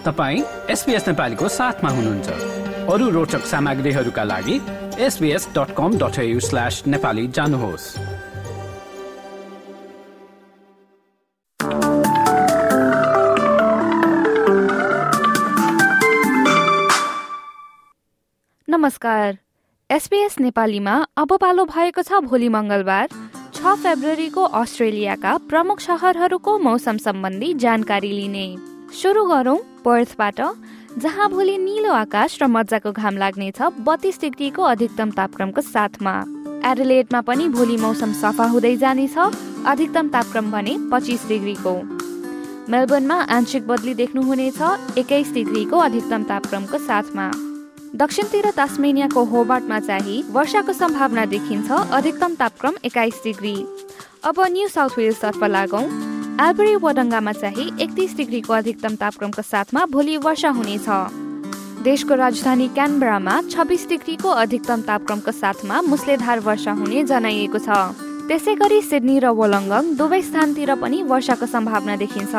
तपाईँ एसपिएस नेपालीको साथमा हुनुहुन्छ। अरू रोचक सामग्रीहरूका लागि SBS dot com dot slash Nepali जानुहोस्। नमस्कार। एसपिएस नेपालीमा अब पालो भएको छ भोलि मङ्गलबार छ फेब्रुअरीको अस्ट्रेलियाका प्रमुख सहरहरूको मौसम सम्बन्धी जानकारी लिने। सुरु गरौँ पर्थबाट जहाँ भोलि निलो आकाश र मजाको घाम लाग्नेछ बत्तीस डिग्रीको अधिकतम तापक्रमको साथमा। एडलेटमा पनि भोलि मौसम सफा हुँदै जानेछ अधिकतम तापक्रम भने पच्चिस डिग्रीको। मेलबर्नमा आंशिक बदली देख्नुहुनेछ एक्काइस डिग्रीको अधिकतम तापक्रमको साथमा। दक्षिणतिर तास्मेनियाको होबार्टमा चाहिँ वर्षाको सम्भावना देखिन्छ अधिकतम तापक्रम एक्काइस डिग्री। अब न्यू साउथ वेल्सतर्फ लागौँ। एल्बरी वडङ्गामा चाहिँ एकतिस डिग्रीको अधिकतम तापक्रमको साथमा भोलि वर्षा हुनेछ। देशको राजधानी क्यानबरामा छब्बिस डिग्रीको अधिकतम तापक्रमको साथमा मुसलेधार वर्षा हुने जनाइएको छ। त्यसै गरी सिडनी र वोलङ्गङ दुवै स्थानतिर पनि वर्षाको सम्भावना देखिन्छ।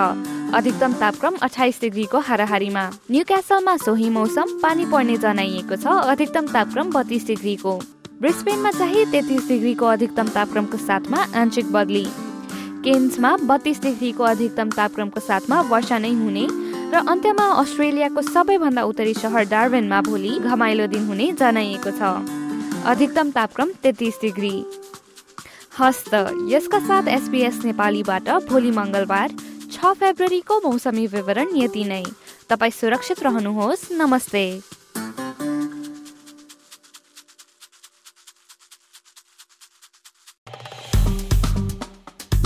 अधिकतम तापक्रम अठाइस डिग्रीको हाराहारीमा। न्यू क्यासलमा सोही मौसम पानी पर्ने जनाइएको छ अधिकतम तापक्रम बत्तीस डिग्रीको। ब्रिस्पेनमा चाहिँ तेत्तिस डिग्रीको अधिकतम तापक्रमको साथमा आंशिक बदली। केन्समा बत्तीस डिग्रीको अधिकतम तापक्रमको साथमा वर्षा नै हुने र अन्त्यमा अस्ट्रेलियाको सबैभन्दा उत्तरी सहर डार्बेनमा भोलि घमाइलो दिन हुने जनाइएको छ। अधिकतम तापक्रम तेत्तिस डिग्री। हस्त यसका साथ एसपिएस नेपालीबाट भोलि मङ्गलबार छ फेब्रुअरीको मौसमी विवरण यति नै। तपाईँ सुरक्षित रहनुहोस्। नमस्ते।